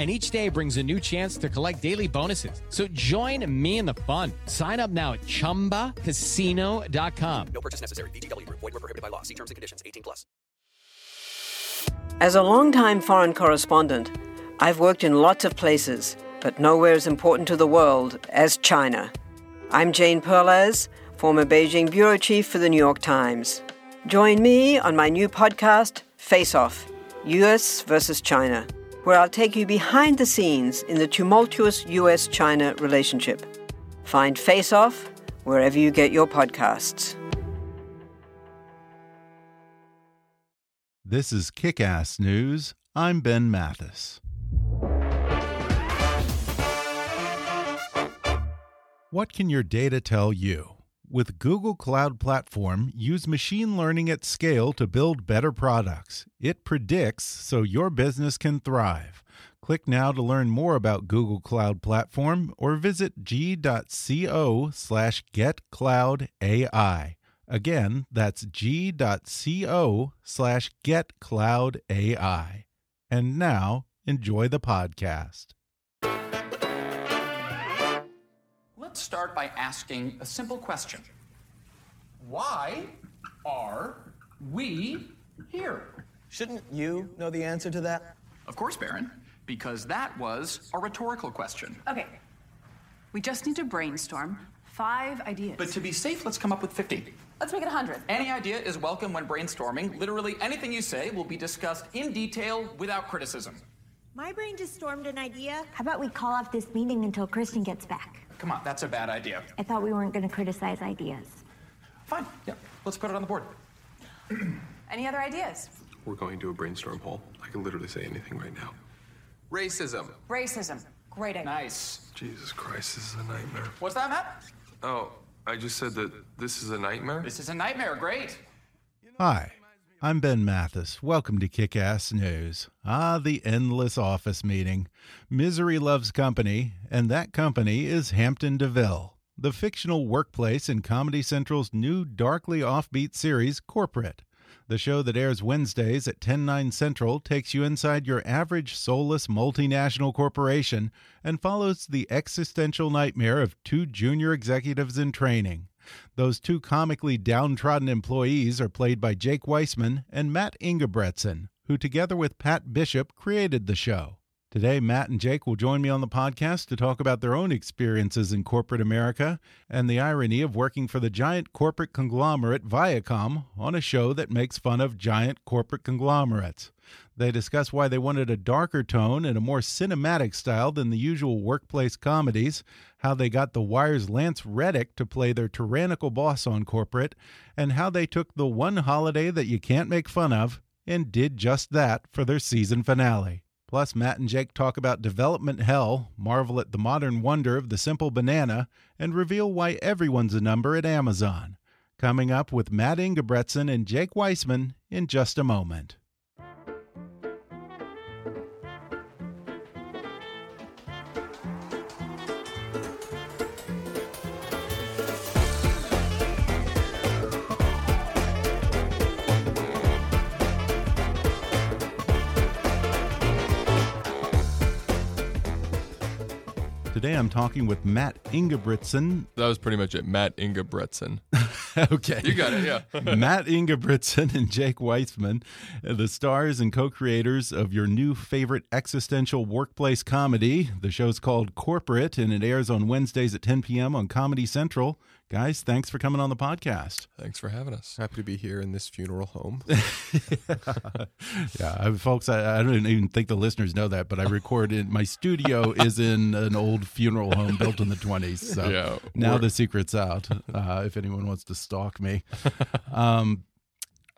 and each day brings a new chance to collect daily bonuses. So join me in the fun. Sign up now at ChumbaCasino.com. No purchase necessary. VGW. Void were prohibited by law. See terms and conditions. 18 plus. As a longtime foreign correspondent, I've worked in lots of places, but nowhere as important to the world as China. I'm Jane Perlez, former Beijing bureau chief for the New York Times. Join me on my new podcast, Face Off: US versus China where I'll take you behind the scenes in the tumultuous US China relationship. Find Face Off wherever you get your podcasts. This is Kick Ass News. I'm Ben Mathis. What can your data tell you? With Google Cloud Platform, use machine learning at scale to build better products. It predicts so your business can thrive. Click now to learn more about Google Cloud Platform or visit g.co slash getcloudai. Again, that's g.co slash getcloudai. And now, enjoy the podcast. Let's start by asking a simple question. Why are we here? Shouldn't you know the answer to that? Of course, Baron, because that was a rhetorical question. Okay. We just need to brainstorm five ideas. But to be safe, let's come up with 50. Let's make it 100. Any idea is welcome when brainstorming. Literally anything you say will be discussed in detail without criticism. My brain just stormed an idea. How about we call off this meeting until Kristen gets back? Come on, that's a bad idea. I thought we weren't going to criticize ideas. Fine, yeah, let's put it on the board. Any other ideas? We're going to a brainstorm poll. I can literally say anything right now. Racism. Racism. Great idea. Nice. Jesus Christ, this is a nightmare. What's that, Matt? Oh, I just said that this is a nightmare? This is a nightmare. Great. Hi. I'm Ben Mathis. Welcome to Kick Ass News. Ah, the endless office meeting. Misery loves company, and that company is Hampton DeVille, the fictional workplace in Comedy Central's new darkly offbeat series, Corporate. The show that airs Wednesdays at 10, 9 Central takes you inside your average soulless multinational corporation and follows the existential nightmare of two junior executives in training. Those two comically downtrodden employees are played by Jake Weisman and Matt Ingebretson, who together with Pat Bishop created the show. Today, Matt and Jake will join me on the podcast to talk about their own experiences in corporate America and the irony of working for the giant corporate conglomerate Viacom on a show that makes fun of giant corporate conglomerates. They discuss why they wanted a darker tone and a more cinematic style than the usual workplace comedies, how they got The Wire's Lance Reddick to play their tyrannical boss on corporate, and how they took the one holiday that you can't make fun of and did just that for their season finale. Plus, Matt and Jake talk about development hell, marvel at the modern wonder of the simple banana, and reveal why everyone's a number at Amazon. Coming up with Matt Ingebretson and Jake Weisman in just a moment. Today I'm talking with Matt Ingebretson. That was pretty much it. Matt Ingebretson. okay. You got it, yeah. Matt Ingebretson and Jake Weisman, the stars and co creators of your new favorite existential workplace comedy. The show's called Corporate, and it airs on Wednesdays at 10 p.m. on Comedy Central. Guys, thanks for coming on the podcast. Thanks for having us. Happy to be here in this funeral home. yeah, yeah I, folks, I, I, don't even think the listeners know that, but I record in my studio is in an old funeral home built in the 20s. So yeah, now the secret's out uh, if anyone wants to stalk me. Um,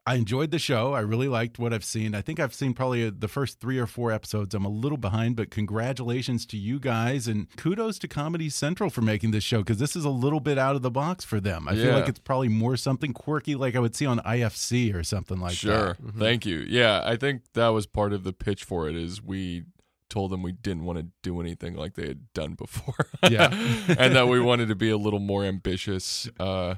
I enjoyed the show. I really liked what I've seen. I think I've seen probably the first three or four episodes. I'm a little behind, but congratulations to you guys and kudos to Comedy Central for making this show because this is a little bit out of the box for them. I feel like it's probably more something quirky like I would see on IFC or something like that. sure. that. Thank you. Yeah, I think that was part of the pitch for it is we told them we didn't want to do anything like they had done before. Yeah. and that we wanted to be a little more ambitious uh,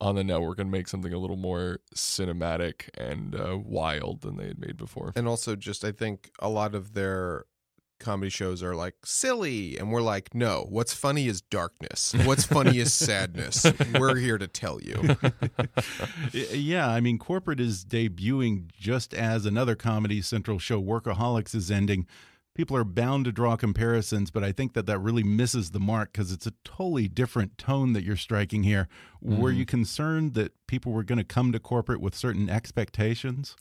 on the network and make something a little more cinematic and uh, wild than they had made before. And also, just I think a lot of their comedy shows are like silly, and we're like, no, what's funny is darkness. What's funny is sadness. We're here to tell you. Yeah, I mean, corporate is debuting just as another Comedy Central show, Workaholics, is ending. People are bound to draw comparisons, but I think that that really misses the mark because it's a totally different tone that you're striking here. Were Mhm. you concerned that people were going to come to corporate with certain expectations?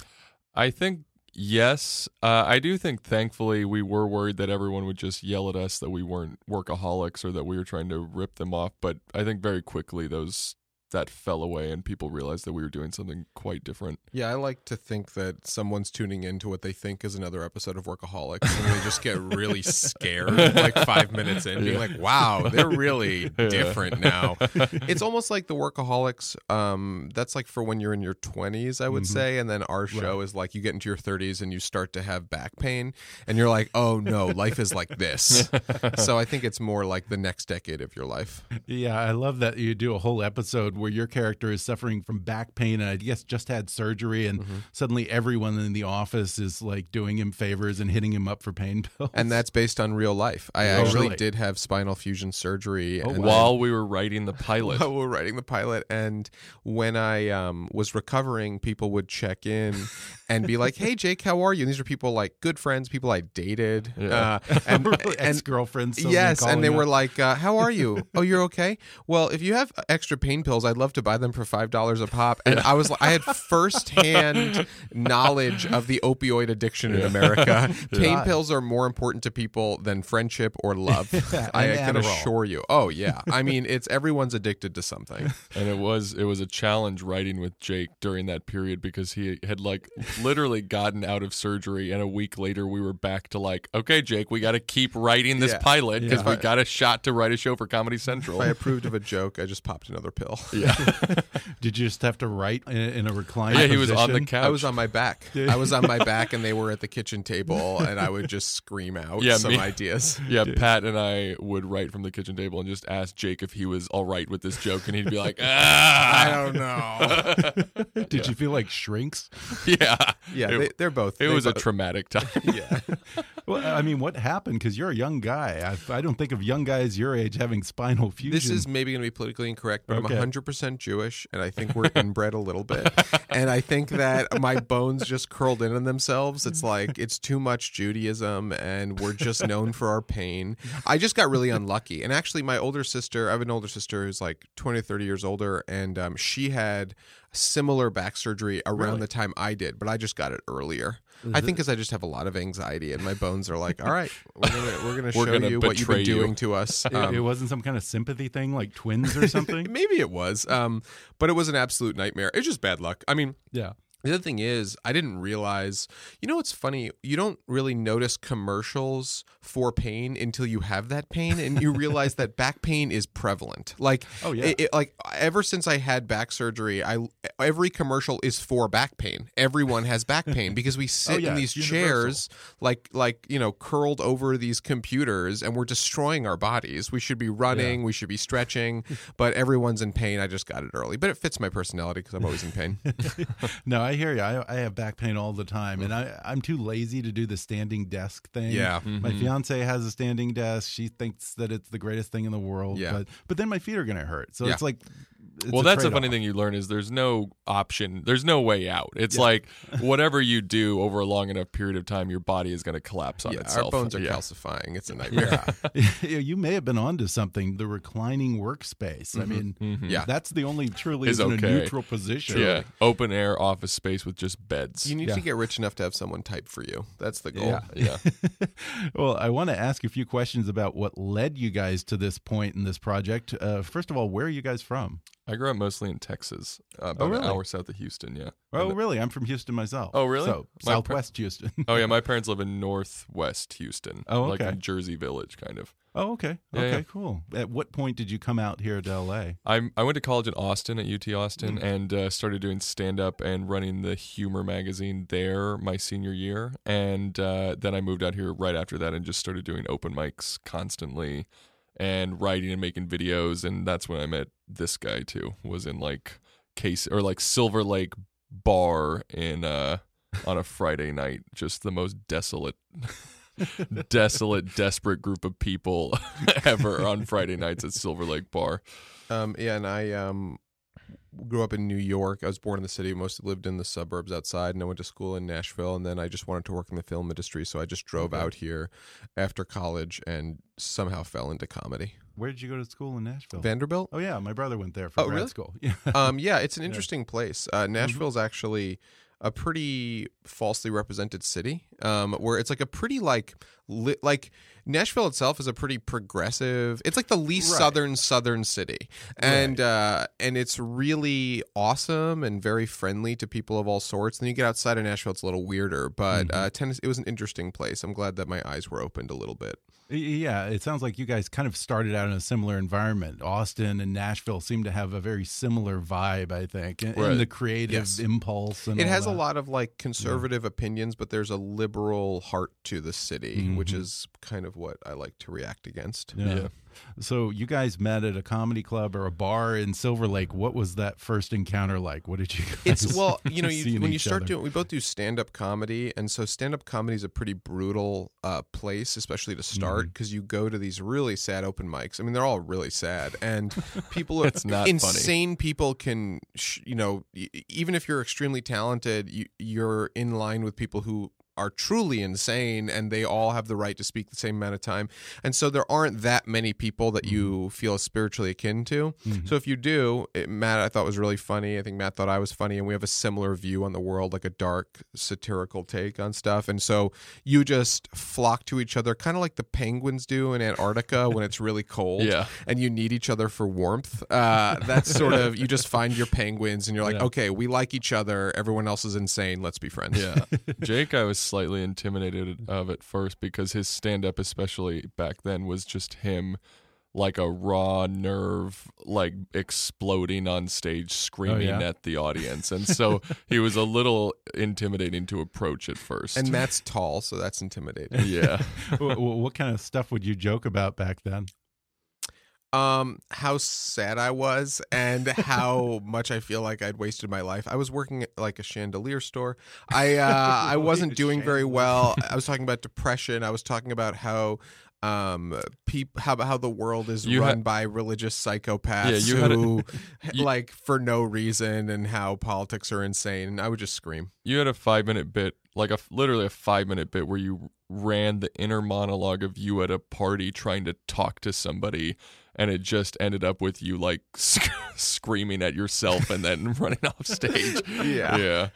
I think yes. Uh, I do think thankfully we were worried that everyone would just yell at us that we weren't workaholics or that we were trying to rip them off. But I think very quickly those that fell away and people realized that we were doing something quite different. Yeah, I like to think that someone's tuning into what they think is another episode of Workaholics, and they just get really scared like five minutes in, being like, "Wow, they're really different now." It's almost like the Workaholics. Um, that's like for when you're in your 20s, I would Mm-hmm. Mhm. say, and then our show is like you get into your 30s and you start to have back pain, and you're like, "Oh no, life is like this." so I think it's more like the next decade of your life. Yeah, I love that you do a whole episode where your character is suffering from back pain and I guess just had surgery, and Mm-hmm. suddenly everyone in the office is like doing him favors and hitting him up for pain pills. And that's based on real life. I Oh, actually really? did have spinal fusion surgery. Oh, and wow. While we were writing the pilot. while we were writing the pilot and when i um, was recovering people would check in and be like hey jake how are you and these are people like good friends people i dated Yeah. uh, and, Really? and Ex-girlfriends yes and they calling were like uh, how are you oh you're okay well if you have extra pain pills i'd love to buy them for five dollars a pop and i was i had firsthand knowledge of the opioid addiction in america pain Yeah. pills are more important to people than friendship or love i can assure you oh yeah i mean it's everyone's addicted to something and it was it was a challenge writing with Jake during that period because he had like literally gotten out of surgery and a week later we were back to like okay Jake we got to keep writing this Yeah. pilot because Yeah. we got a shot to write a show for Comedy Central. If I approved of a joke, I just popped another pill. Yeah. Did you just have to write in, in a recliner? Yeah, he was on the couch. I was on my back. I was on my back, and they were at the kitchen table, and I would just scream out Yeah, some me- ideas. Yeah, Pat and I would write from the kitchen table and just ask Jake if he was all right with this joke, and he'd be like, "Ah, I don't know. Did you feel like shrinks? yeah, Yeah, It- they, they're both. It they was a traumatic time. Yeah. Well, I mean, what happened? Because you're a young guy. I, I don't think of young guys your age having spinal fusion. This is maybe going to be politically incorrect, but Okay. I'm 100% Jewish, and I think we're inbred a little bit. And I think that my bones just curled in on themselves. It's like it's too much Judaism, and we're just known for our pain. I just got really unlucky. And actually, my older sister, I have an older sister who's like 20 or 30 years older, and um, she had similar back surgery around Really? the time I did, but I just got it earlier. I think because I just have a lot of anxiety, and my bones are like, all right, we're gonna we're gonna We're show gonna you what you've been you." doing to us. It, Um, it wasn't some kind of sympathy thing like twins or something? Maybe it was, um, but it was an absolute nightmare. It's just bad luck. I mean, yeah. The other thing is, I didn't realize. You know, what's funny? You don't really notice commercials for pain until you have that pain, and you realize that back pain is prevalent. Like, Oh, yeah. it- it- like ever since I had back surgery, I every commercial is for back pain. Everyone has back pain because we sit Oh, yeah, in these chairs, like like you know, curled over these computers, and we're destroying our bodies. We should be running, we should be stretching, but everyone's in pain. I just got it early, but it fits my personality because I'm always in pain. no, I hear you. I, I have back pain all the time, and I, I'm too lazy to do the standing desk thing. Yeah. My mm-hmm. fiance has a standing desk. She thinks that it's the greatest thing in the world. Yeah. But, but then my feet are going to hurt. So Yeah. it's like. It's well, a that's the funny trade-off. thing you learn is there's no option. There's no way out. It's Yeah. like whatever you do over a long enough period of time, your body is going to collapse on yeah, itself. our bones are Yeah. calcifying. It's a nightmare. Yeah, you may have been onto something. The reclining workspace. I mean, Yeah. that's the only truly Is is in a neutral position. Yeah, open air office space with just beds. You need Yeah. to get rich enough to have someone type for you. That's the goal. Yeah. yeah. well, I want to ask a few questions about what led you guys to this point in this project. Uh, first of all, where are you guys from? I grew up mostly in Texas, uh, about really? an hour south of Houston. Yeah. Oh, really? I'm from Houston myself. Oh, really? So My par- Southwest Houston. oh yeah, my parents live in Northwest Houston. Oh, like okay. in Jersey Village, kind of. Oh, okay. Yeah, okay, yeah. cool. At what point did you come out here to LA? I I went to college in Austin at UT Austin Mm. and uh, started doing stand up and running the humor magazine there my senior year, and uh, then I moved out here right after that and just started doing open mics constantly, and writing and making videos, and that's when I met this guy too. Was in like case or like Silver Lake bar in uh on a Friday night, just the most desolate. desolate, desperate group of people ever on Friday nights at Silver Lake Bar. Um, yeah, and I um, grew up in New York. I was born in the city, mostly lived in the suburbs outside, and I went to school in Nashville. And then I just wanted to work in the film industry, so I just drove Okay. out here after college and somehow fell into comedy. Where did you go to school in Nashville? Vanderbilt. Oh yeah, my brother went there for Oh, grad really? school. Yeah. um, yeah, it's an Yeah. interesting place. Uh, Nashville's actually a pretty falsely represented city, um, where it's like a pretty like li- like Nashville itself is a pretty progressive. It's like the least Right. southern southern city, and uh, and it's really awesome and very friendly to people of all sorts. Then you get outside of Nashville, it's a little weirder, but Mm-hmm. uh, Tennessee, it was an interesting place. I'm glad that my eyes were opened a little bit. Y- Yeah, it sounds like you guys kind of started out in a similar environment. Austin and Nashville seem to have a very similar vibe, I think, in, in Right. the creative Yes. impulse. And it all has a lot of like conservative opinions, but there's a liberal heart to the city, which Mhm. is kind of what I like to react against. Yeah. Yeah. So you guys met at a comedy club or a bar in Silver Lake. What was that first encounter like? What did you guys It's well, you know, you, when you start other? doing, we both do stand up comedy, and so stand up comedy is a pretty brutal uh, place, especially to start, Mm-hmm. because you go to these really sad open mics. I mean, they're all really sad, and people are It's not funny. insane. People can, sh- you know, y- even if you're extremely talented, you, you're in line with people who are truly insane and they all have the right to speak the same amount of time. And so there aren't that many people that you feel spiritually akin to. So if you do it, matt i thought was really funny. I think matt thought i was funny and we have a similar view on the world like a dark satirical take on stuff. And so you just flock to each other kind of like the penguins do in antarctica when it's really cold Yeah. and you need each other for warmth. Uh, that's sort of you just find your penguins and you're like Yeah. okay we like each other. Everyone else is insane. Let's be friends. Yeah. Jake, I was slightly intimidated of at first because his stand up, especially back then, was just him like a raw nerve, like exploding on stage, oh, screaming yeah? at the audience. And so he was a little intimidating to approach at first. and matt's tall so that's intimidating yeah. what, what kind of stuff would you joke about back then? Um how sad i was and how much i feel like i'd wasted my life. I was working at like a chandelier store. I uh i wasn't doing very well. I was talking about depression. I was talking about how um peop- how how the world is You run had- by religious psychopaths Yeah, you had a- who you- like for no reason and how politics are insane. And i would just scream. You had a five minute bit, like a literally a five minute bit where you ran the inner monologue of you at a party trying to talk to somebody, and it just ended up with you like sc- screaming at yourself and then running off stage. Yeah. yeah.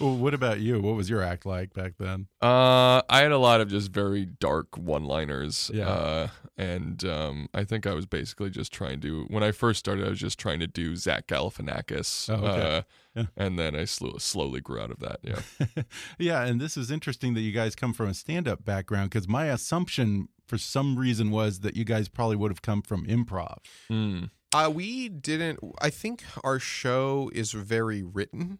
Well, what about you? What was your act like back then? Uh, I had a lot of just very dark one-liners. Yeah. Uh, and um, I think I was basically just trying to. When I first started, I was just trying to do Zach Galifianakis. Oh, okay. Uh, Yeah. And then I sl- slowly grew out of that. Yeah. yeah, and this is interesting that you guys come from a stand-up background because my assumption for some reason was that you guys probably would have come from improv. Mm. Uh, we didn't. I think our show is very written.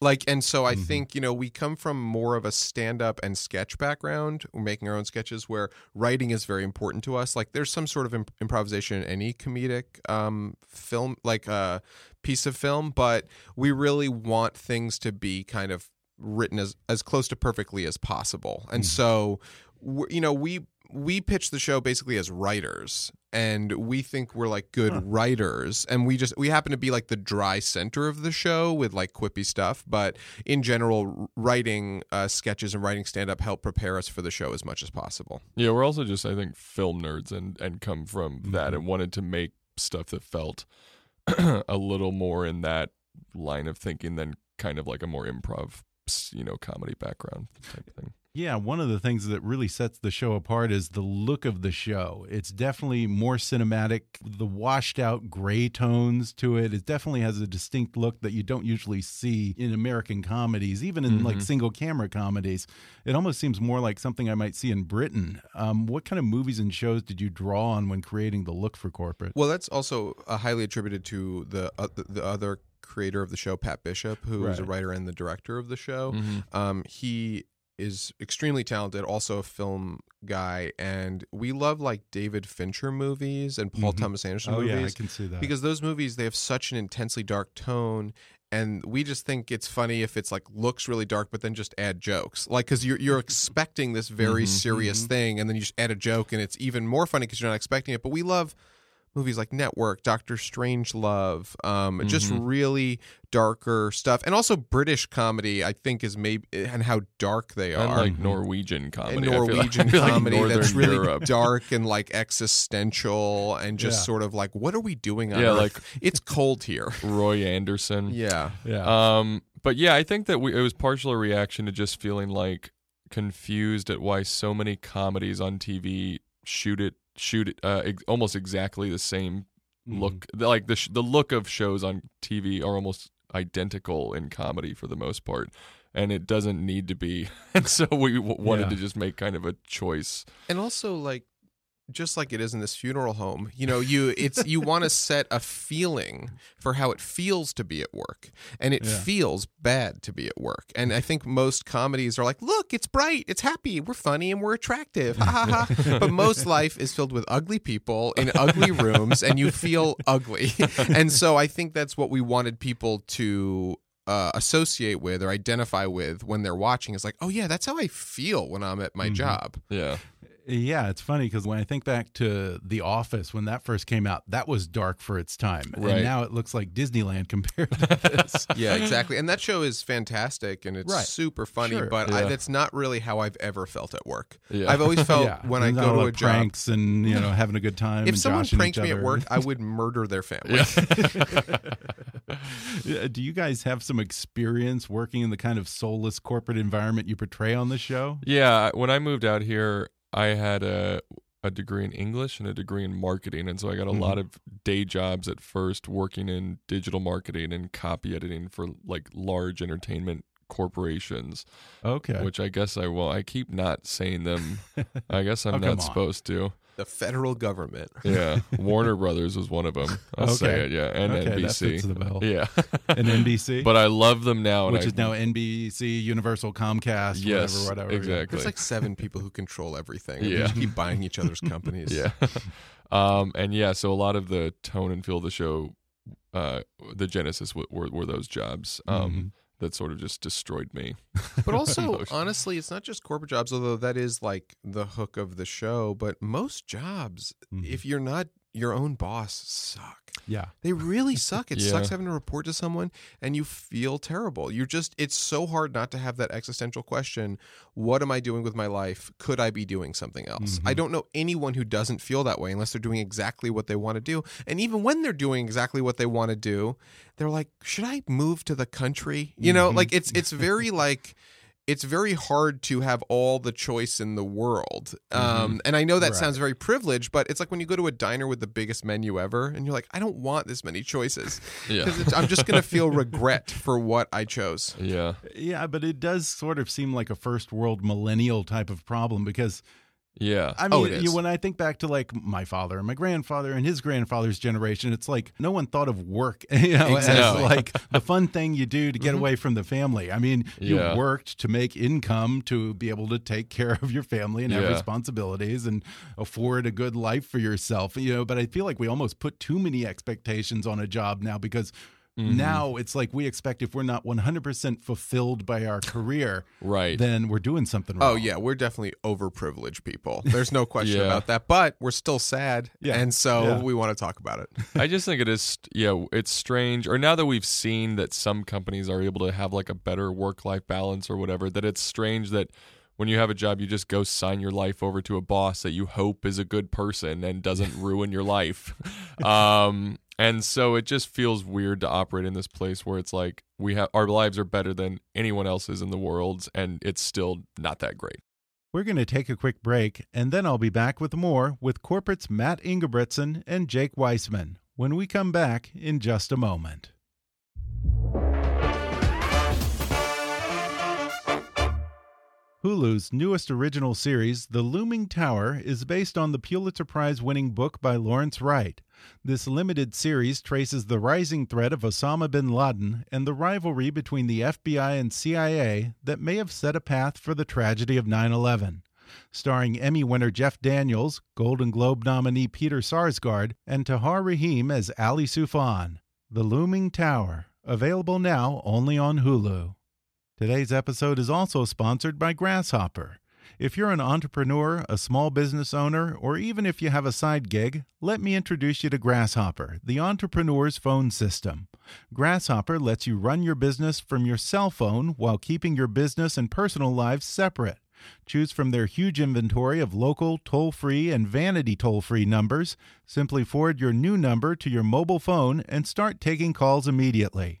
Like, and so I think, you know, we come from more of a stand up and sketch background. We're making our own sketches where writing is very important to us. Like, there's some sort of imp- improvisation in any comedic um, film, like a piece of film, but we really want things to be kind of written as, as close to perfectly as possible. And so, we're, you know, we we pitch the show basically as writers and we think we're like good writers and we just we happen to be like the dry center of the show with like quippy stuff but in general writing uh, sketches and writing stand up help prepare us for the show as much as possible. Yeah, we're also just I think film nerds and and come from that and wanted to make stuff that felt a little more in that line of thinking than kind of like a more improv, you know, comedy background type thing. Yeah, one of the things that really sets the show apart is the look of the show. It's definitely more cinematic. The washed out gray tones to it. It definitely has a distinct look that you don't usually see in American comedies, even in Mm-hmm. like single camera comedies. It almost seems more like something I might see in Britain. Um, what kind of movies and shows did you draw on when creating the look for corporate? Well, that's also uh, highly attributed to the uh, the- the other creator of the show, Pat Bishop, who is a writer and the director of the show. Mhm. Um, he is extremely talented, also a film guy, and we love like David Fincher movies and Paul Mhm. Thomas Anderson Oh, movies. yeah, I can see that. because those movies they have such an intensely dark tone. And we just think it's funny if it's like looks really dark, but then just add jokes, like because you're you're expecting this very Mhm. serious thing, and then you just add a joke, and it's even more funny because you're not expecting it. But we love movies like Network, Doctor Strangelove, um, just Mhm. really darker stuff, and also British comedy. I think is maybe and how dark they And are. like Norwegian comedy. And I feel like- Norwegian like comedy that's really Europe. dark and like existential and just Yeah. sort of like, what are we doing on Yeah, Earth? like- it's cold here. Roy Andersson. Yeah. Yeah. Um, but yeah, I think that we, it was partial a reaction to just feeling like confused at why so many comedies on TV shoot it shoot uh, ex- almost exactly the same Mm-hmm. look. Like the sh- the look of shows on TV are almost identical in comedy for the most part. And it doesn't need to be, and so we w- wanted Yeah. to just make kind of a choice. And also like just like it is in this funeral home, you know, you it's you want to set a feeling for how it feels to be at work. And it Yeah. feels bad to be at work. And I think most comedies are like, look, it's bright, it's happy, we're funny and we're attractive. Ha ha ha. But most life is filled with ugly people in ugly rooms and you feel ugly. And so I think that's what we wanted people to uh, associate with or identify with when they're watching is like, oh yeah, that's how I feel when I'm at my job. Yeah. Yeah, it's funny because when I think back to The Office, when that first came out, that was dark for its time. Right. And now it looks like Disneyland compared to this. Yeah, exactly. And that show is fantastic and it's Right. super funny, Sure. but I, that's not really how I've ever felt at work. Yeah. I've always felt Yeah, when I go to a the job, pranks and you know having a good time. if and someone joshing pranked each me at work, I would murder their family. Yeah, Do you guys have some experience working in the kind of soulless corporate environment you portray on the show? Yeah, when I moved out here, I had a a degree in English and a degree in marketing, and so I got a Mhm. lot of day jobs at first, working in digital marketing and copy editing for like large entertainment corporations. Okay. Which I guess I will. I keep not saying them. I guess I'm Oh, not supposed to. The federal government. Yeah, Warner Brothers was one of them. I'll say it. Yeah, and Okay, that NBC. fits the bill. Yeah, And NBC? But I love them now, and Which I- is now NBC, Universal, Comcast, Yes, whatever, whatever. exactly. There's like seven people who control everything. and we Yeah. just keep buying each other's companies. Yeah. um, and yeah, so a lot of the tone and feel of the show, uh, the genesis w- were, were those jobs um, Mhm. That sort of just destroyed me. But also, honestly, it's not just corporate jobs, although that is like the hook of the show. But most jobs, Mhm. if you're not your own boss, suck. Yeah. They really suck. It Yeah. sucks having to report to someone and you feel terrible. You're just, it's so hard not to have that existential question What am I doing with my life? Could I be doing something else? I mm-hmm. don't know anyone who doesn't feel that way unless they're doing exactly what they want to do. And even when they're doing exactly what they want to do, they're like, Should I move to the country? You know, mm-hmm. like it's, it's very like, it's very hard to have all the choice in the world. Um, and I know that Right. sounds very privileged, but it's like when you go to a diner with the biggest menu ever and you're like, I don't want this many choices. Yeah. I'm just going to feel regret for what I chose. Yeah. Yeah, but it does sort of seem like a first world millennial type of problem because Yeah. I Oh, mean, it you, when I think back to like my father and my grandfather and his grandfather's generation, it's like no one thought of work, you know, as like the fun thing you do to get mm-hmm. away from the family. I mean, you Yeah. worked to make income to be able to take care of your family and have Yeah. responsibilities and afford a good life for yourself, you know. But I feel like we almost put too many expectations on a job now because. Mm-hmm. Now it's like we expect if we're not 100% fulfilled by our career, Right. then we're doing something wrong. Oh, yeah. We're definitely overprivileged people. There's no question Yeah. about that. But we're still sad. Yeah. And so Yeah. we want to talk about it. I just think it is, yeah, it's strange. Or now that we've seen that some companies are able to have like a better work life balance or whatever, that it's strange that when you have a job, you just go sign your life over to a boss that you hope is a good person and doesn't ruin your life. Um, and so it just feels weird to operate in this place where it's like we have our lives are better than anyone else's in the world, and it's still not that great. We're going to take a quick break, and then I'll be back with more with Corporate's Matt Ingebretson and Jake Weisman when we come back in just a moment. Hulu's newest original series, The Looming Tower, is based on the Pulitzer Prize winning book by Lawrence Wright. This limited series traces the rising threat of Osama bin Laden and the rivalry between the FBI and CIA that may have set a path for the tragedy of 9 11. Starring Emmy winner Jeff Daniels, Golden Globe nominee Peter Sarsgaard, and Tahar Rahim as Ali Soufan. The Looming Tower, available now only on Hulu. Today's episode is also sponsored by Grasshopper. If you're an entrepreneur, a small business owner, or even if you have a side gig, let me introduce you to Grasshopper, the entrepreneur's phone system. Grasshopper lets you run your business from your cell phone while keeping your business and personal lives separate. Choose from their huge inventory of local, toll free, and vanity toll free numbers. Simply forward your new number to your mobile phone and start taking calls immediately.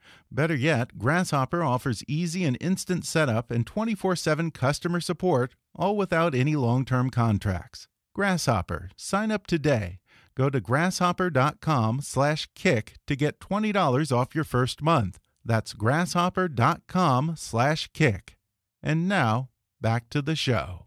Better yet, Grasshopper offers easy and instant setup and 24 7 customer support, all without any long term contracts. Grasshopper, sign up today. Go to grasshopper.com slash kick to get $20 off your first month. That's grasshopper.com slash kick. And now, back to the show.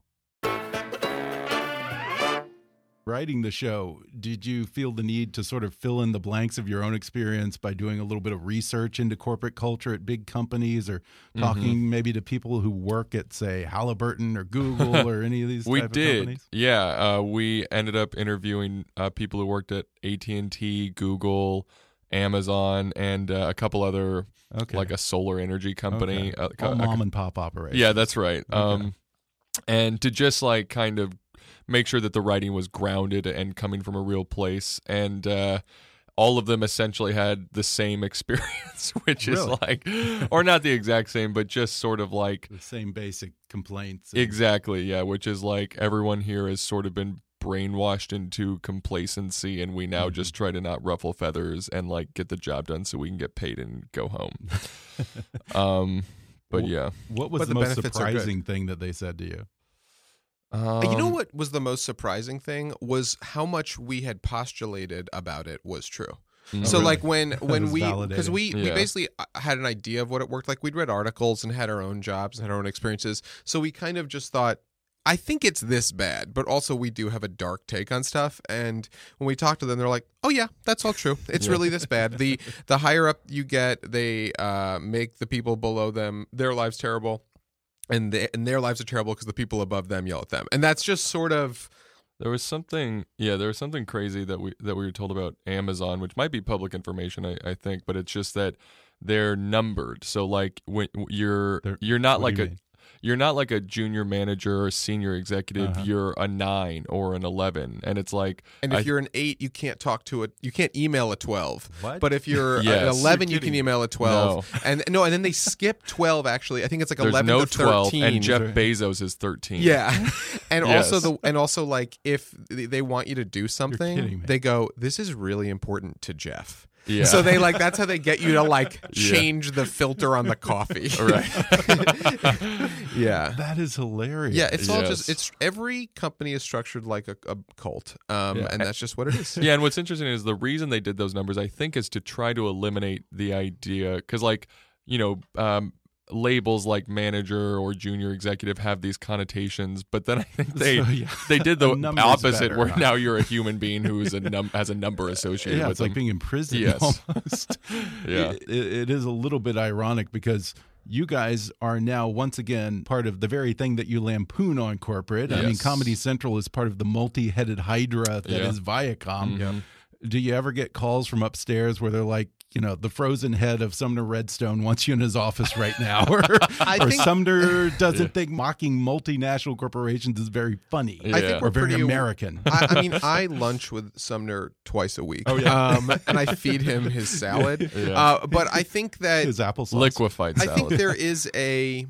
Writing the show, did you feel the need to sort of fill in the blanks of your own experience by doing a little bit of research into corporate culture at big companies or talking mm -hmm. maybe to people who work at, say, Halliburton or Google or any of these we did. Yeah. Uh, we ended up interviewing uh, people who worked at AT&T, Google, Amazon, and uh, a couple other, okay. like a solar energy company. Okay. All mom and pop operations. Yeah, that's right. Okay. Um, and to just like kind of make sure that the writing was grounded and coming from a real place and uh, all of them essentially had the same experience which Really? is like or not the exact same but just sort of like The same basic complaints. and- exactly yeah which is like everyone here has sort of been brainwashed into complacency and we now Mm-hmm. just try to not ruffle feathers and like get the job done so we can get paid and go home um but yeah What was But the, the most benefits are good. surprising thing that they said to you? Um, you know what was the most surprising thing was how much we had postulated about it was true. Mm. So Oh, really? like when when we because we we basically uh, had an idea of what it worked like. We'd read articles and had our own jobs and had our own experiences. So we kind of just thought. I think it's this bad, but also we do have a dark take on stuff. And when we talk to them, they're like, "Oh yeah, that's all true. It's really this bad. the The higher up you get, they uh, make the people below them their lives terrible, and they, and their lives are terrible because the people above them yell at them. And that's just sort of There was something, yeah, there was something crazy that we that we were told about Amazon, which might be public information, I, I think, but it's just that they're numbered. So like when you're They're- you're not like do a mean? You're not like a junior manager or senior executive. Uh-huh. You're a nine or an eleven, and it's like And if I- you're an eight, you can't talk to it. You can't email a twelve. What? But if you're Yes. an eleven, You're you can email a twelve. And no, and then they skip twelve. Actually, I think it's like there's eleven no to twelve, thirteen. and Jeff Bezos is thirteen. Yeah, and also the and also like if they they want you to do something, they go, "This is really important to Jeff." Yeah. So they like that's how they get you to like Yeah. change the filter on the coffee. right. yeah. That is hilarious. Yeah, it's all just it's every company is structured like a, a cult, um, Yeah. and that's just what it is. yeah, and what's interesting is the reason they did those numbers, I think, is to try to eliminate the idea because, like, you know, um, labels like manager or junior executive have these connotations, but then I think they So, yeah. they did the opposite, better, where huh? now you're a human being who is a num- has a number associated yeah, with it's like being in prison Yes. almost. Yeah. It- it- is a little bit ironic because you guys are now once again part of the very thing that you lampoon on corporate. I mean, Comedy Central is part of the multi-headed hydra that is Yeah. Viacom. Mhm. Do you ever get calls from upstairs where they're like, you know the frozen head of Sumner Redstone wants you in his office right now, or, I or think- Sumner doesn't think mocking multinational corporations is very funny. I think we're very American. I, I mean, I lunch with Sumner twice a week. Oh, yeah. um, and I feed him his salad. Yeah. Uh, but I think that his applesauce. Liquefied salad. I think there is a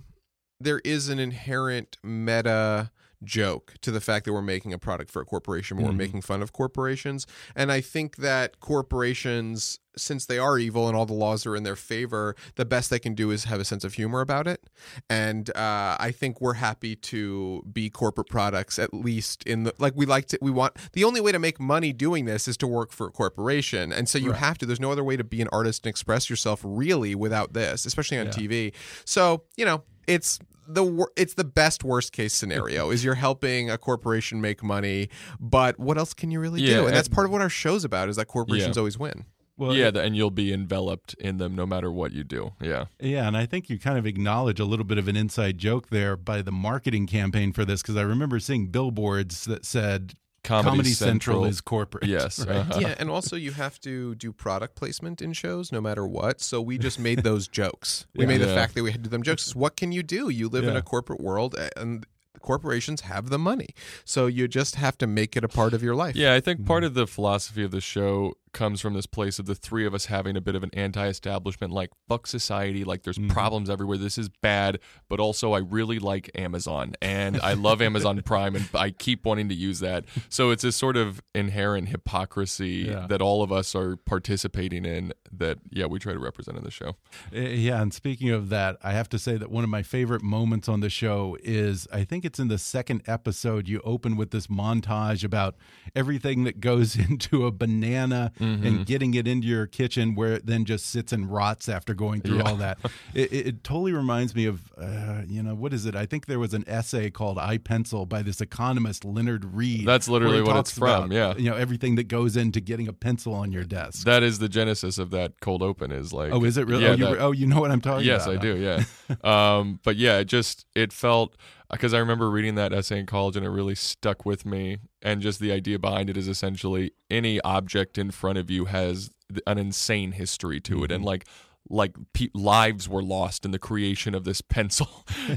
there is an inherent meta joke to the fact that we're making a product for a corporation we're Mhm. making fun of corporations and i think that corporations since they are evil and all the laws are in their favor the best they can do is have a sense of humor about it and uh, i think we're happy to be corporate products at least in the like we like to we want the only way to make money doing this is to work for a corporation and so you Right. have to there's no other way to be an artist and express yourself really without this especially on Yeah. tv so you know it's the it's the best worst case scenario is you're helping a corporation make money but what else can you really Yeah, do and that's part of what our show's about is that corporations Yeah. always win Well, yeah, th- and you'll be enveloped in them no matter what you do. Yeah. Yeah, and I think you kind of acknowledge a little bit of an inside joke there by the marketing campaign for this because I remember seeing billboards that said Comedy Central, Central. is corporate. Yes, right? uh-huh. yeah and also you have to do product placement in shows no matter what so we just made those jokes we Yeah. made the Yeah. fact that we had to do them jokes It's what can you do you live in a corporate world and corporations have the money so you just have to make it a part of your life Yeah, I think part Mm-hmm. of the philosophy of the show comes from this place of the three of us having a bit of an anti-establishment like fuck society like there's Mhm. problems everywhere this is bad but also I really like Amazon and I love Amazon Prime and I keep wanting to use that so it's this sort of inherent hypocrisy Yeah. that all of us are participating in that yeah we try to represent in the show Uh, Yeah, and speaking of that, I have to say that one of my favorite moments on the show is I think it's in the second episode. You open with this montage about everything that goes into a banana Mm-hmm. and getting it into your kitchen, where it then just sits and rots after going through Yeah. all that. It, it, totally reminds me of, uh, you know, what is it? I think there was an essay called "I Pencil" by this economist Leonard Read. That's literally what it's talks about, from, yeah. you know, everything that goes into getting a pencil on your desk. that is the genesis of that cold open is like oh, is it really? yeah, oh, you, that- oh, you know what I'm talking yes, about? Yes, I do. Yeah. um, but yeah, it just it felt because I remember reading that essay in college and it really stuck with me. And just the idea behind it is essentially any object in front of you has an insane history to it, Mm-hmm. and like like pe- lives were lost in the creation of this pencil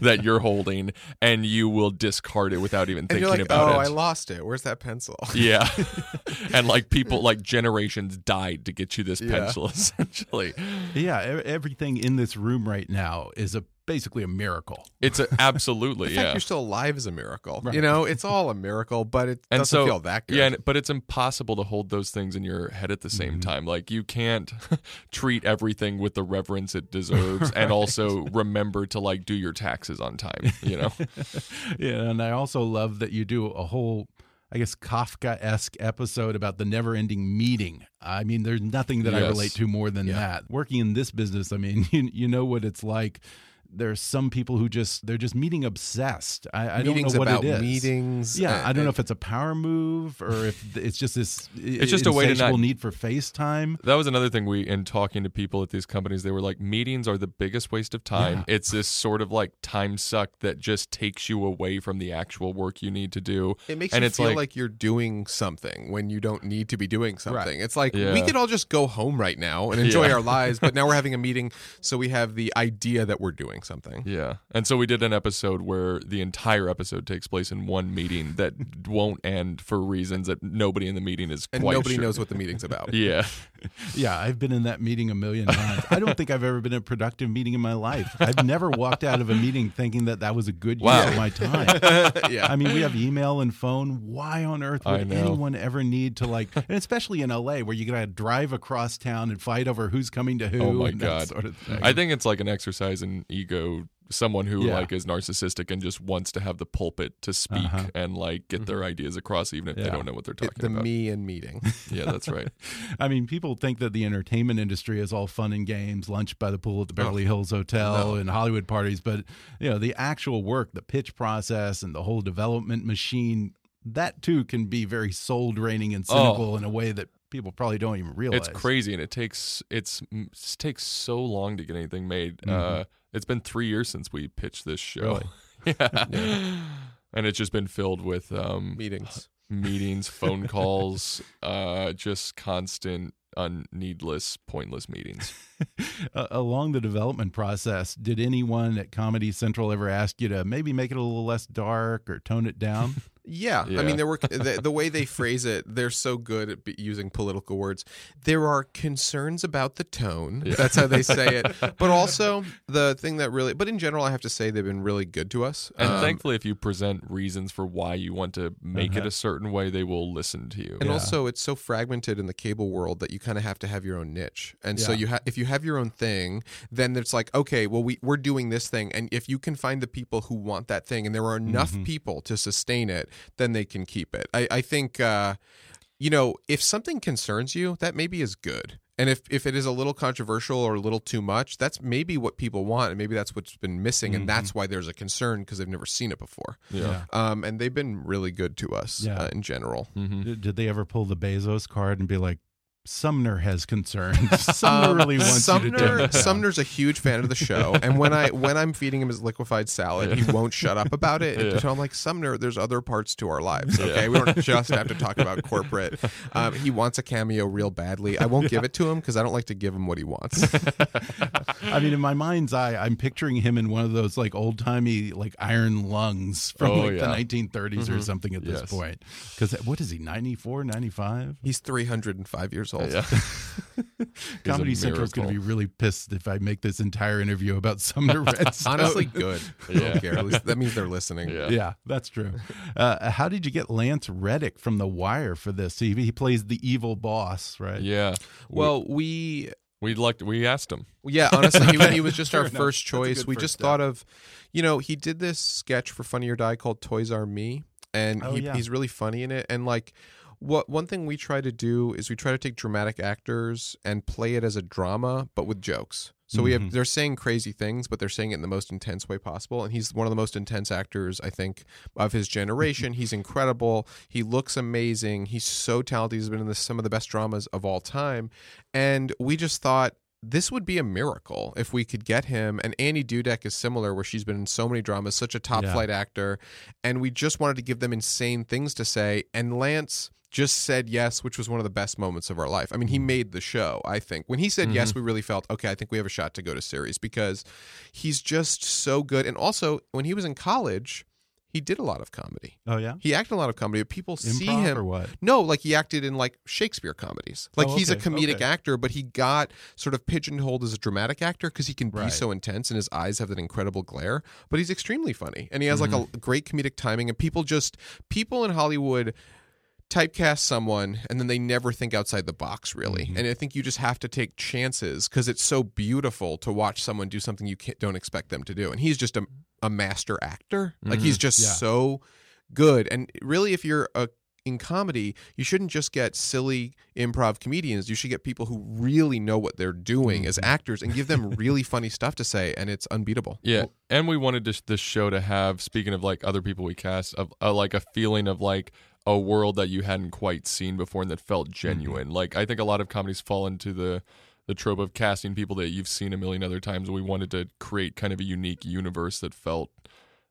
that you're holding, and you will discard it without even and thinking you're like about oh it. Oh, I lost it where's that pencil yeah, and like people, like generations died to get you this Yeah. pencil, essentially. Yeah, everything in this room right now is a basically a miracle. It's a, absolutely yeah. you're still alive is a miracle Right. you know it's all a miracle but it and doesn't so feel that good yeah and, but it's impossible to hold those things in your head at the same Mm-hmm. time like you can't treat everything with the reverence it deserves and also remember to like do your taxes on time you know yeah, and I also love that you do a whole, I guess, Kafka esque episode about the never ending meeting. I mean, there's nothing that I relate to more than that. Working in this business, I mean, you, you know what it's like. There's some people who just they're just meeting obsessed. I, I don't know what about it is. meetings, Yeah, and- I don't know if it's a power move or if it's just this. It's just a way to insatiable not- need for FaceTime. that was another thing we in talking to people at these companies they were like meetings are the biggest waste of time Yeah. it's this sort of like time suck that just takes you away from the actual work you need to do It makes and you it's feel like, like, you're doing something when you don't need to be doing something. Right. It's like Yeah. we could all just go home right now and enjoy Yeah. our lives, but now we're having a meeting, so we have the idea that we're doing something. Yeah. And so we did an episode where the entire episode takes place in one meeting that won't end for reasons that nobody in the meeting is And quite nobody sure. knows what the meeting's about. Yeah. Yeah, I've been in that meeting a million times. I don't think I've ever been in a productive meeting in my life. I've never walked out of a meeting thinking that that was a good use of my time. yeah. I mean, we have email and phone. Why on earth would anyone ever need to like, and especially in LA where you gotta drive across town and fight over who's coming to who? Oh my god. sort of. I think it's like an exercise in ego someone who Yeah. like is narcissistic and just wants to have the pulpit to speak Uh-huh. and like get their ideas across even if they don't know what they're talking It- the about. me and meeting. yeah, that's right. I mean, people think that the entertainment industry is all fun and games, lunch by the pool at the Beverly Hills Hotel, No. and Hollywood parties. But you know, the actual work, the pitch process, and the whole development machine, that too can be very soul draining and cynical in a way that people probably don't even realize. Oh. It's crazy, and it takes it's it takes so long to get anything made. Mm-hmm. Uh, it's been three years since we pitched this show. yeah. and it's just been filled with um, Meetings. meetings, phone calls, uh, just constant un needless, pointless meetings. Uh, along the development process, did anyone at Comedy Central ever ask you to maybe make it a little less dark or tone it down? Yeah. Yeah. I mean, there were the, the way they phrase it. They're so good at using political words. There are concerns about the tone. That's how they say it. But also the thing that really. But in general, I have to say they've been really good to us. And Um, thankfully, if you present reasons for why you want to make it Uh-huh. a certain way, they will listen to you. And also, it's so fragmented in the cable world that you kind of have to have your own niche. And so you ha- if you have your own thing, then it's like, okay, well, we we're doing this thing, and if you can find the people who want that thing, and there are enough Mm-hmm. people to sustain it, then they can keep it. I, I think, uh, you know, if something concerns you, that maybe is good. And if, if it is a little controversial or a little too much, that's maybe what people want, and maybe that's what's been missing, and that's why there's a concern because they've never seen it before. Mm-hmm. Yeah. Um, and they've been really good to us Yeah. uh, in general. Mm-hmm. Did, did they ever pull the Bezos card and be like, Sumner has concerns. Sumner Um, really wants you to tone Sumner, it down. Sumner's a huge fan of the show, and when I when I'm feeding him his liquefied salad, he won't shut up about it. Yeah. So I'm like, Sumner, there's other parts to our lives. Okay, Yeah. we don't just have to talk about corporate. Um, he wants a cameo real badly. I won't give it to him because I don't like to give him what he wants. I mean, in my mind's eye, I'm picturing him in one of those like old timey like iron lungs from Oh, like yeah. the 1930s or something at this Yes. point. Because what is he, 94, 95? He's 305 years old. Yeah. Comedy He's a Central's going to be really pissed if I make this entire interview about Sumner Redstone. Honestly, good. Yeah. don't care. At least that means they're listening. Yeah. Yeah, that's true. Uh, how did you get Lance Reddick from The Wire for this? He, he plays the evil boss, right? Yeah. Well, we we liked. We asked him. Yeah, honestly, he, he was just our enough. first choice. We first just step. thought of, you know, he did this sketch for Funny or Die called Toys Are Me, and Oh, he, yeah. he's really funny in it. And like, what one thing we try to do is we try to take dramatic actors and play it as a drama, but with jokes. So we Mhm. have they're saying crazy things, but they're saying it in the most intense way possible. And he's one of the most intense actors, I think, of his generation. he's incredible. He looks amazing. He's so talented. He's been in the, some of the best dramas of all time. And we just thought this would be a miracle if we could get him. And Annie Dudek is similar, where she's been in so many dramas, such a top Yeah. flight actor. And we just wanted to give them insane things to say. And Lance just said yes, which was one of the best moments of our life. I mean, he made the show, I think. When he said yes, we really felt, okay, I think we have a shot to go to series because he's just so good. And also, when he was in college, he did a lot of comedy. Oh, yeah? He acted a lot of comedy. People see him or what? no, like he acted in like Shakespeare comedies. Like Oh, he's a comedic okay. actor, but he got sort of pigeonholed as a dramatic actor because he can be Right. so intense and his eyes have that incredible glare. But he's extremely funny and he has Mm-hmm. like a great comedic timing. And people just people in Hollywood typecast someone and then they never think outside the box really Mm-hmm. and i think you just have to take chances because it's so beautiful to watch someone do something you can't, don't expect them to do and he's just a, a master actor like he's just Mm-hmm. Yeah. so good and really if you're a in comedy you shouldn't just get silly improv comedians you should get people who really know what they're doing as Mm-hmm. actors and give them really funny stuff to say and it's unbeatable Yeah, and we wanted this, this show to have, speaking of like other people we cast, of uh, like a feeling of like a world that you hadn't quite seen before and that felt genuine. Like I think a lot of comedies fall into the the trope of casting people that you've seen a million other times. We wanted to create kind of a unique universe that felt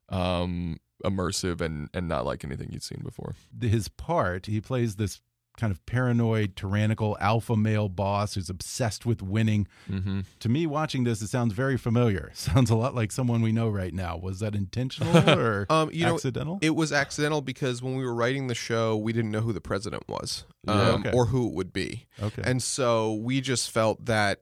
um, immersive and and not like anything you'd seen before. His part, he plays this kind of paranoid, tyrannical alpha male boss who's obsessed with winning. Mm-hmm. To me, watching this, it sounds very familiar. Sounds a lot like someone we know right now. Was that intentional or Um, you know, accidental? It was accidental because when we were writing the show, we didn't know who the president was, Yeah. um, Okay. or who it would be, okay. and so we just felt that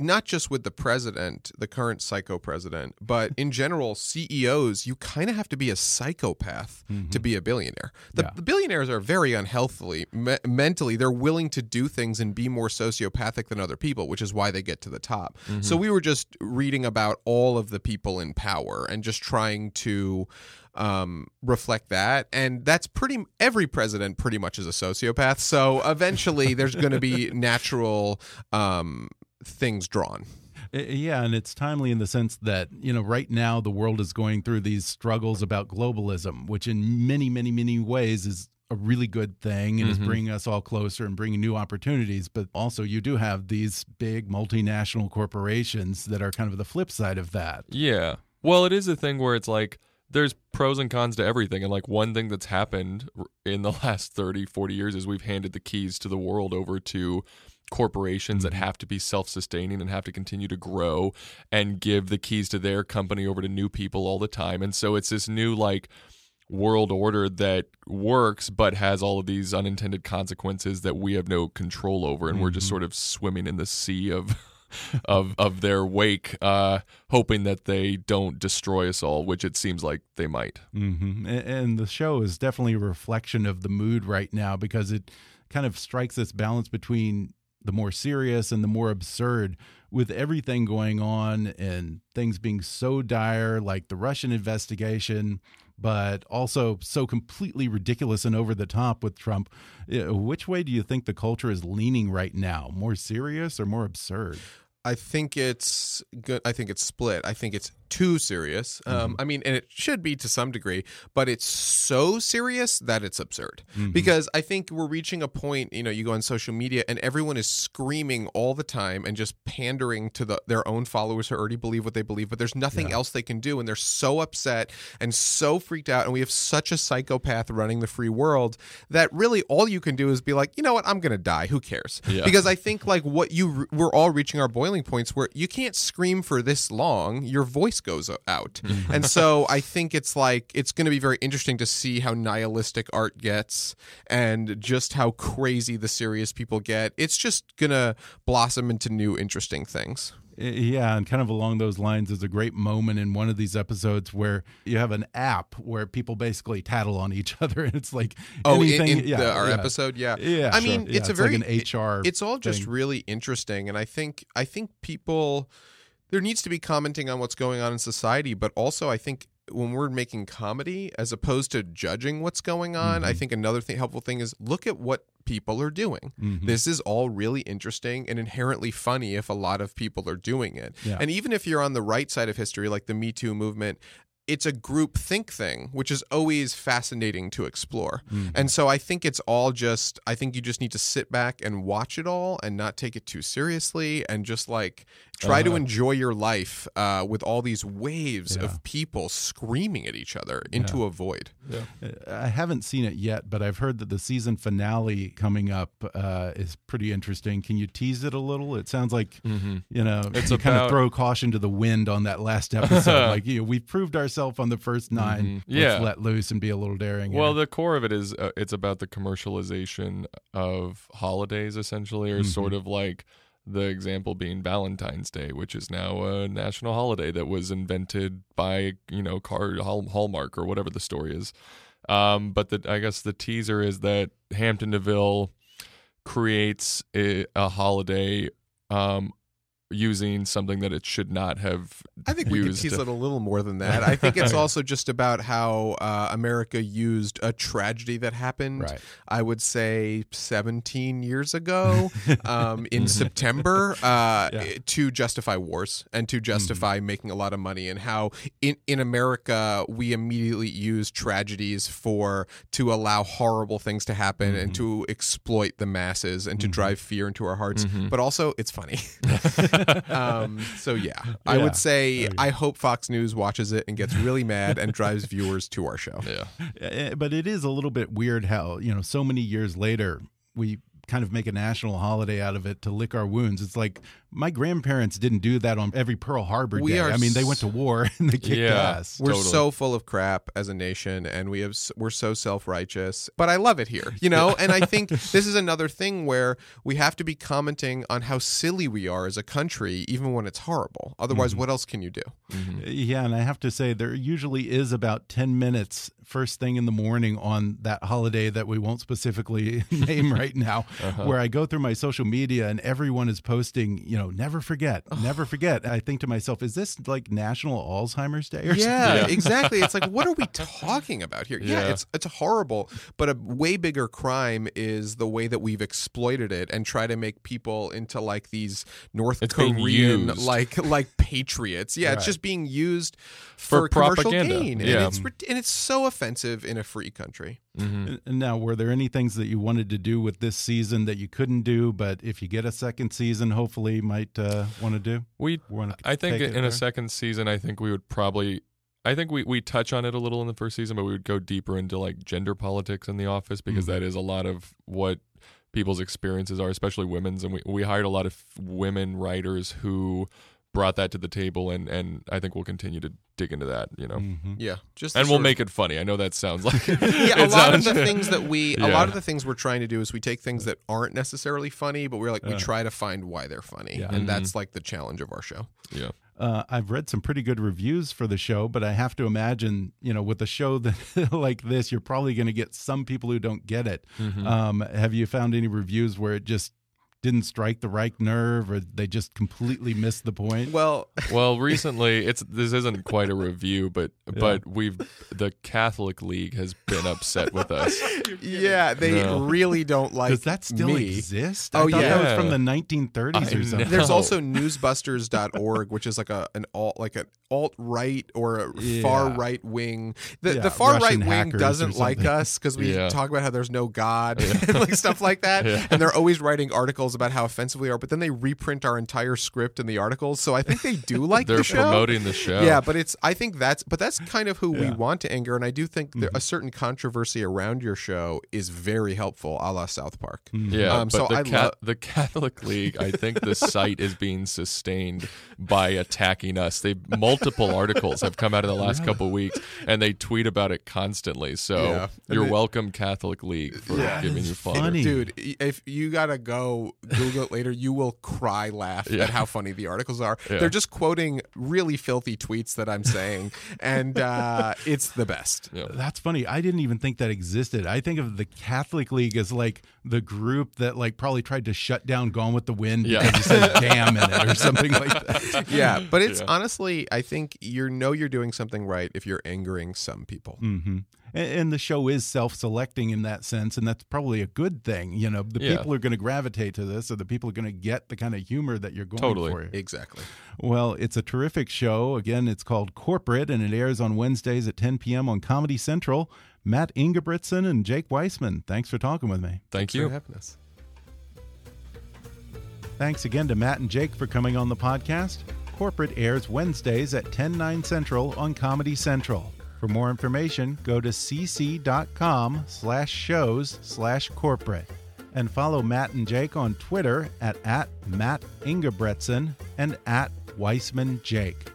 not just with the president, the current psycho president, but in general, CEOs, you kind of have to be a psychopath to be a billionaire. The, Mm-hmm. Yeah. the billionaires are very unhealthily me- mentally. They're willing to do things and be more sociopathic than other people, which is why they get to the top. Mm-hmm. So we were just reading about all of the people in power and just trying to um, reflect that. And that's pretty, every president pretty much is a sociopath. So eventually there's going to be natural um, things drawn. Yeah, and it's timely in the sense that, you know, right now the world is going through these struggles about globalism, which in many, many, many ways is a really good thing and is mm-hmm. bringing us all closer and bringing new opportunities. But also, you do have these big multinational corporations that are kind of the flip side of that. Yeah. Well, it is a thing where it's like there's pros and cons to everything. And like one thing that's happened in the last 30, 40 years is we've handed the keys to the world over to corporations that have to be self-sustaining and have to continue to grow and give the keys to their company over to new people all the time. And so it's this new like world order that works but has all of these unintended consequences that we have no control over and we're just sort of swimming in the sea of of of their wake uh hoping that they don't destroy us all which it seems like they might. Hmm And, and the show is definitely a reflection of the mood right now because it kind of strikes this balance between the more serious and the more absurd with everything going on and things being so dire like the Russian investigation but also so completely ridiculous and over the top with Trump. Which way do you think the culture is leaning right now? More serious or more absurd? I think it's good. I think it's split. I think it's too serious. Um, I mean, and it should be to some degree, but it's so serious that it's absurd. Because I think we're reaching a point. You know, you go on social media and everyone is screaming all the time and just pandering to the, their own followers who already believe what they believe. But there's nothing else they can do, and they're so upset and so freaked out. And we have such a psychopath running the free world that really all you can do is be like, you know what, I'm gonna die. Who cares? Yeah. Because I think like what you we're all reaching our boiling points where you can't scream for this long. Your voice goes out. Mm-hmm. and so I think it's like it's going to be very interesting to see how nihilistic art gets and just how crazy the serious people get. It's just going to blossom into new interesting things. Yeah, and kind of along those lines is a great moment in one of these episodes where you have an app where people basically tattle on each other, and it's like Oh, in, anything. in yeah, the, our yeah. episode, yeah, Yeah, I sure. mean, Yeah, it's a it's like very an HR It's all just thing. really interesting, and I think I think people there needs to be commenting on what's going on in society, but also I think when we're making comedy as opposed to judging what's going on, Mm-hmm. I think another thing, helpful thing is look at what people are doing. Mm-hmm. This is all really interesting and inherently funny if a lot of people are doing it. Yeah. And even if you're on the right side of history, like the Me Too movement, it's a group think thing, which is always fascinating to explore. Mm-hmm. And so I think it's all just, I think you just need to sit back and watch it all and not take it too seriously and just like try to Uh-huh. enjoy your life uh, with all these waves Yeah. of people screaming at each other into a void. Uh, I haven't seen it yet, but I've heard that the season finale coming up uh, is pretty interesting. Can you tease it a little? It sounds like you know It's you kind of throw caution to the wind on that last episode. like you know, we proved ourselves on the first 9 Mhm. Let's Yeah. let loose and be a little daring. Well, here. the core of it is uh, it's about the commercialization of holidays, essentially, or sort Mm-hmm. of like the example being Valentine's Day, which is now a national holiday that was invented by you know Car Hall- Hallmark or whatever the story is. Um, but the I guess the teaser is that Hampton Deville creates a, a holiday um, using something that it should not have. I think we could tease it a little more than that. I think it's also just about how uh, America used a tragedy that happened, Right. I would say 17 years ago um, in September uh, Yeah. to justify wars and to justify making a lot of money, and how in, in America we immediately use tragedies for to allow horrible things to happen and to exploit the masses and to drive fear into our hearts. But also, it's funny. um, so yeah, I would say I hope Fox News watches it and gets really mad and drives viewers to our show. Yeah. Uh, but it is a little bit weird how you know so many years later we kind of make a national holiday out of it to lick our wounds. It's like my grandparents didn't do that on every Pearl Harbor We day. are I mean, they went to war and they kicked Yeah. ass. We're Totally. so full of crap as a nation, and we have we're so self righteous. But I love it here, you know. and I think this is another thing where we have to be commenting on how silly we are as a country, even when it's horrible. Otherwise, mm-hmm. what else can you do? Mm-hmm. Uh, yeah, and I have to say there usually is about 10 minutes first thing in the morning on that holiday that we won't specifically name right now uh-huh. where I go through my social media and everyone is posting, you know, never forget, never forget. I think to myself, is this like National Alzheimer's Day or Yeah, Yeah. exactly. It's like, what are we talking about here? Yeah, Yeah. it's it's horrible, but a way bigger crime is the way that we've exploited it and try to make people into like these North It's Korean like like patriots. Yeah, it's just being used for, For commercial propaganda. gain, and Yeah. it's and it's so offensive in a free country. And Now, were there any things that you wanted to do with this season that you couldn't do, but if you get a second season, hopefully might uh, want to do? We, I think in there? a second season, I think we would probably, I think we, we touch on it a little in the first season, but we would go deeper into like gender politics in the office because Mm-hmm. that is a lot of what people's experiences are, especially women's. And we we hired a lot of women writers who brought that to the table, and and I think we'll continue to dig into that. You know, Mm-hmm. Yeah, just and we'll sort of- make it funny. I know that sounds like yeah, a it lot of the things that we, a lot of the things we're trying to do is we take things that aren't necessarily funny, but we're like we Uh. try to find why they're funny, Yeah. and Mhm. that's like the challenge of our show. yeah. Uh, I've read some pretty good reviews for the show, but I have to imagine, you know, with a show that like this, you're probably going to get some people who don't get it. Mhm. Um, have you found any reviews where it just didn't strike the right nerve, or they just completely missed the point? Well, Well, recently it's this isn't quite a review, but but we've the Catholic League has been upset with us. yeah, they No. really don't like. Does that still me. exist? Oh I thought yeah, that was from the 1930s I or something. There's also newsbusters.org, which is like a an alt like an alt right or a Yeah. far right wing. The Yeah, the far right wing doesn't like us because we Yeah. talk about how there's no God and like stuff like that. Yeah. And they're always writing articles about how offensive we are, but then they reprint our entire script in the articles. So I think they do like the show. They're the show. promoting the show. Yeah, but it's I think that's but that's kind of who we Yeah. Mm-hmm. want to anger, and I do think that a certain controversy around your show is very helpful, a la South Park. Yeah, Um, but so the, I Ca- love. the Catholic League, I think the site is being sustained by attacking us. They multiple articles have come out in the last couple weeks, and they tweet about it constantly. So Yeah. You're they- welcome, Catholic League, for giving you fun. funny. Dude, if you gotta go Google it later, you will cry laugh Yeah. at how funny the articles are. Yeah. They're just quoting really filthy tweets that I'm saying, and uh, it's the best. Yeah. That's funny. I didn't even think that existed. I think of the Catholic League as like the group that like probably tried to shut down Gone with the Wind Yeah. because it said "damn" in it or something like that. Yeah, but it's Yeah. honestly, I think you know you're doing something right if you're angering some people. hmm And, and the show is self-selecting in that sense, and that's probably a good thing. You know, the Yeah. people are going to gravitate to this, or the people are going to get the kind of humor that you're going Totally. for. Exactly. Well, it's a terrific show. Again, it's called Corporate, and it airs on Wednesdays at 10 p.m. on Comedy Central. Matt Ingebretson and Jake Weisman, thanks for talking with me. Thank For you. having us. Thanks again to Matt and Jake for coming on the podcast. Corporate airs Wednesdays at 10, 9 central on Comedy Central. For more information, go to cc.com slash shows slash corporate. And follow Matt and Jake on Twitter at, at Matt Ingebretson and at Weisman Jake.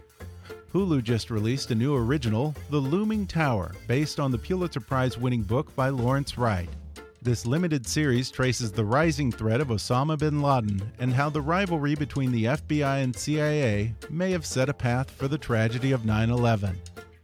Hulu just released a new original, The Looming Tower, based on the Pulitzer Prize winning book by Lawrence Wright. This limited series traces the rising threat of Osama bin Laden and how the rivalry between the FBI and CIA may have set a path for the tragedy of 9 11.